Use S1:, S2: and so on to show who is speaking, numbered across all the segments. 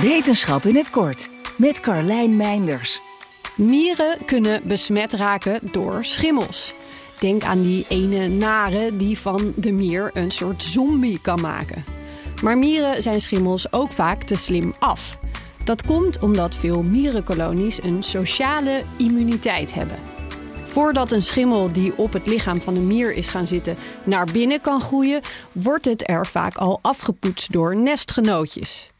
S1: Wetenschap in het kort met Carlijn Meinders.
S2: Mieren kunnen besmet raken door schimmels. Denk aan die ene nare die van de mier een soort zombie kan maken. Maar mieren zijn schimmels ook vaak te slim af. Dat komt omdat veel mierenkolonies een sociale immuniteit hebben. Voordat een schimmel die op het lichaam van een mier is gaan zitten naar binnen kan groeien, wordt het er vaak al afgepoetst door nestgenootjes.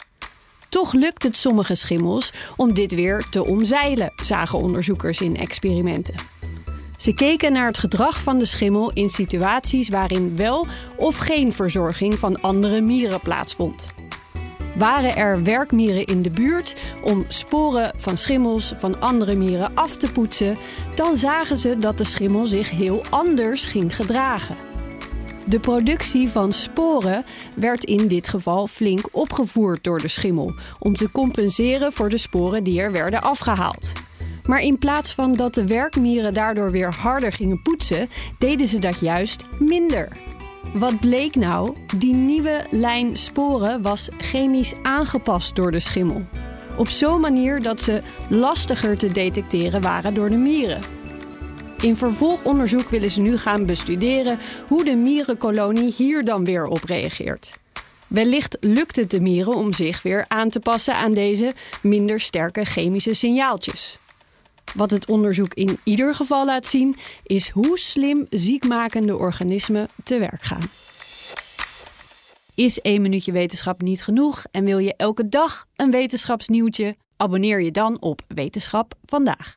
S2: Toch lukt het sommige schimmels om dit weer te omzeilen, zagen onderzoekers in experimenten. Ze keken naar het gedrag van de schimmel in situaties waarin wel of geen verzorging van andere mieren plaatsvond. Waren er werkmieren in de buurt om sporen van schimmels van andere mieren af te poetsen, dan zagen ze dat de schimmel zich heel anders ging gedragen. De productie van sporen werd in dit geval flink opgevoerd door de schimmel om te compenseren voor de sporen die er werden afgehaald. Maar in plaats van dat de werkmieren daardoor weer harder gingen poetsen, deden ze dat juist minder. Wat bleek nou? Die nieuwe lijn sporen was chemisch aangepast door de schimmel. Op zo'n manier dat ze lastiger te detecteren waren door de mieren. In vervolgonderzoek willen ze nu gaan bestuderen hoe de mierenkolonie hier dan weer op reageert. Wellicht lukt het de mieren om zich weer aan te passen aan deze minder sterke chemische signaaltjes. Wat het onderzoek in ieder geval laat zien, is hoe slim ziekmakende organismen te werk gaan. Is één minuutje wetenschap niet genoeg en wil je elke dag een wetenschapsnieuwtje? Abonneer je dan op Wetenschap vandaag.